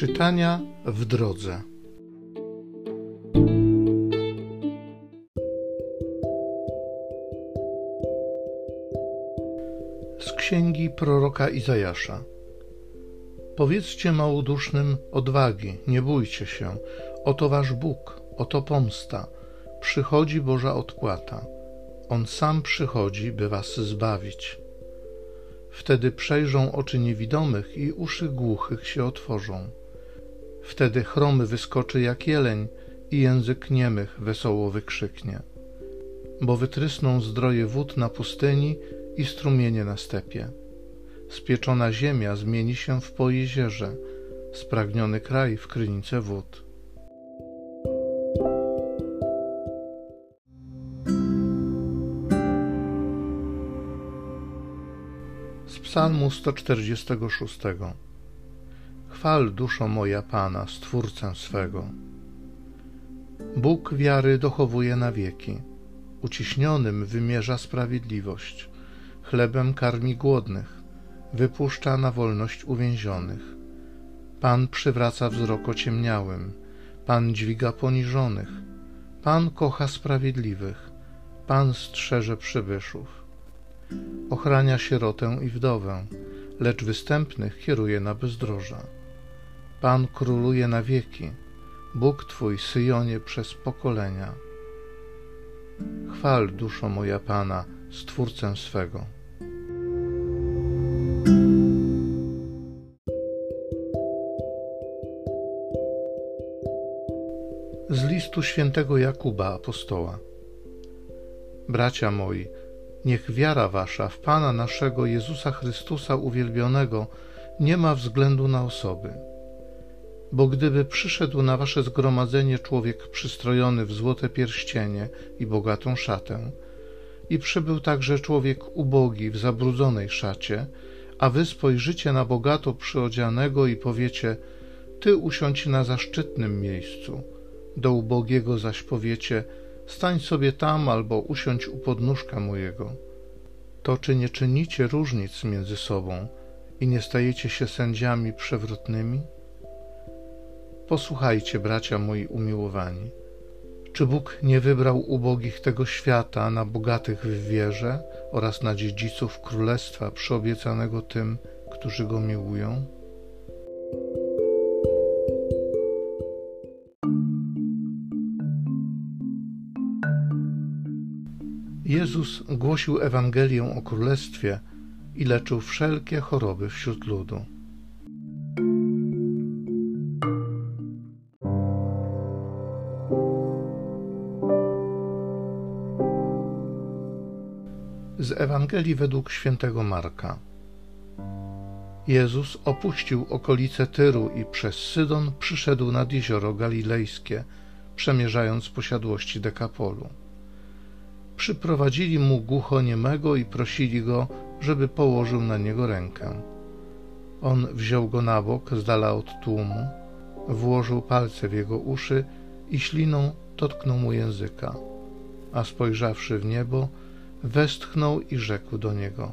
Czytania w drodze. Z księgi proroka Izajasza. Powiedzcie małodusznym odwagi, nie bójcie się. Oto wasz Bóg, oto pomsta. Przychodzi Boża odpłata. On sam przychodzi, by was zbawić. Wtedy przejrzą oczy niewidomych i uszy głuchych się otworzą. Wtedy chromy wyskoczy jak jeleń i język niemych wesoło wykrzyknie. Bo wytrysną zdroje wód na pustyni i strumienie na stepie. Spieczona ziemia zmieni się w pojezierze, spragniony kraj w krynicę wód. Z Psalmu 146 Chwal duszo moja Pana, Stwórcę swego. Bóg wiary dochowuje na wieki, uciśnionym wymierza sprawiedliwość, chlebem karmi głodnych, wypuszcza na wolność uwięzionych. Pan przywraca wzrok ociemniałym, Pan dźwiga poniżonych, Pan kocha sprawiedliwych, Pan strzeże przybyszów. Ochrania sierotę i wdowę, lecz występnych kieruje na bezdroża. Pan króluje na wieki, Bóg Twój, Syjonie, przez pokolenia. Chwal, duszo moja Pana, Stwórcę swego. Z listu świętego Jakuba apostoła. Bracia moi, niech wiara wasza w Pana naszego Jezusa Chrystusa uwielbionego nie ma względu na osoby bo gdyby przyszedł na wasze zgromadzenie człowiek przystrojony w złote pierścienie i bogatą szatę, i przybył także człowiek ubogi w zabrudzonej szacie, a wy spojrzycie na bogato przyodzianego i powiecie: Ty usiądź na zaszczytnym miejscu, do ubogiego zaś powiecie: Stań sobie tam albo usiądź u podnóżka mojego. To czy nie czynicie różnic między sobą i nie stajecie się sędziami przewrotnymi? Posłuchajcie, bracia moi umiłowani. Czy Bóg nie wybrał ubogich tego świata na bogatych w wierze oraz na dziedziców królestwa przyobiecanego tym, którzy go miłują? Jezus głosił Ewangelię o królestwie i leczył wszelkie choroby wśród ludu. Z Ewangelii według świętego Marka. Jezus opuścił okolice Tyru i przez Sydon przyszedł nad jezioro galilejskie, przemierzając posiadłości Dekapolu. Przyprowadzili mu głuchoniemego i prosili go, żeby położył na niego rękę. On wziął go na bok, z dala od tłumu, włożył palce w jego uszy i śliną dotknął mu języka, a spojrzawszy w niebo, westchnął i rzekł do niego: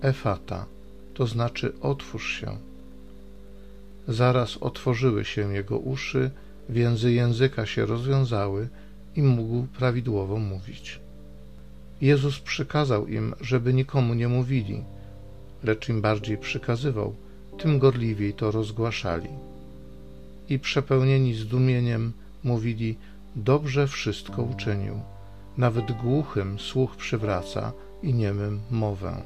Efata, to znaczy otwórz się. Zaraz otworzyły się jego uszy, więzy języka się rozwiązały i mógł prawidłowo mówić. Jezus przykazał im, żeby nikomu nie mówili, lecz im bardziej przykazywał, tym gorliwiej to rozgłaszali. I przepełnieni zdumieniem mówili: Dobrze wszystko uczynił. Nawet głuchym słuch przywraca i niemym mowę.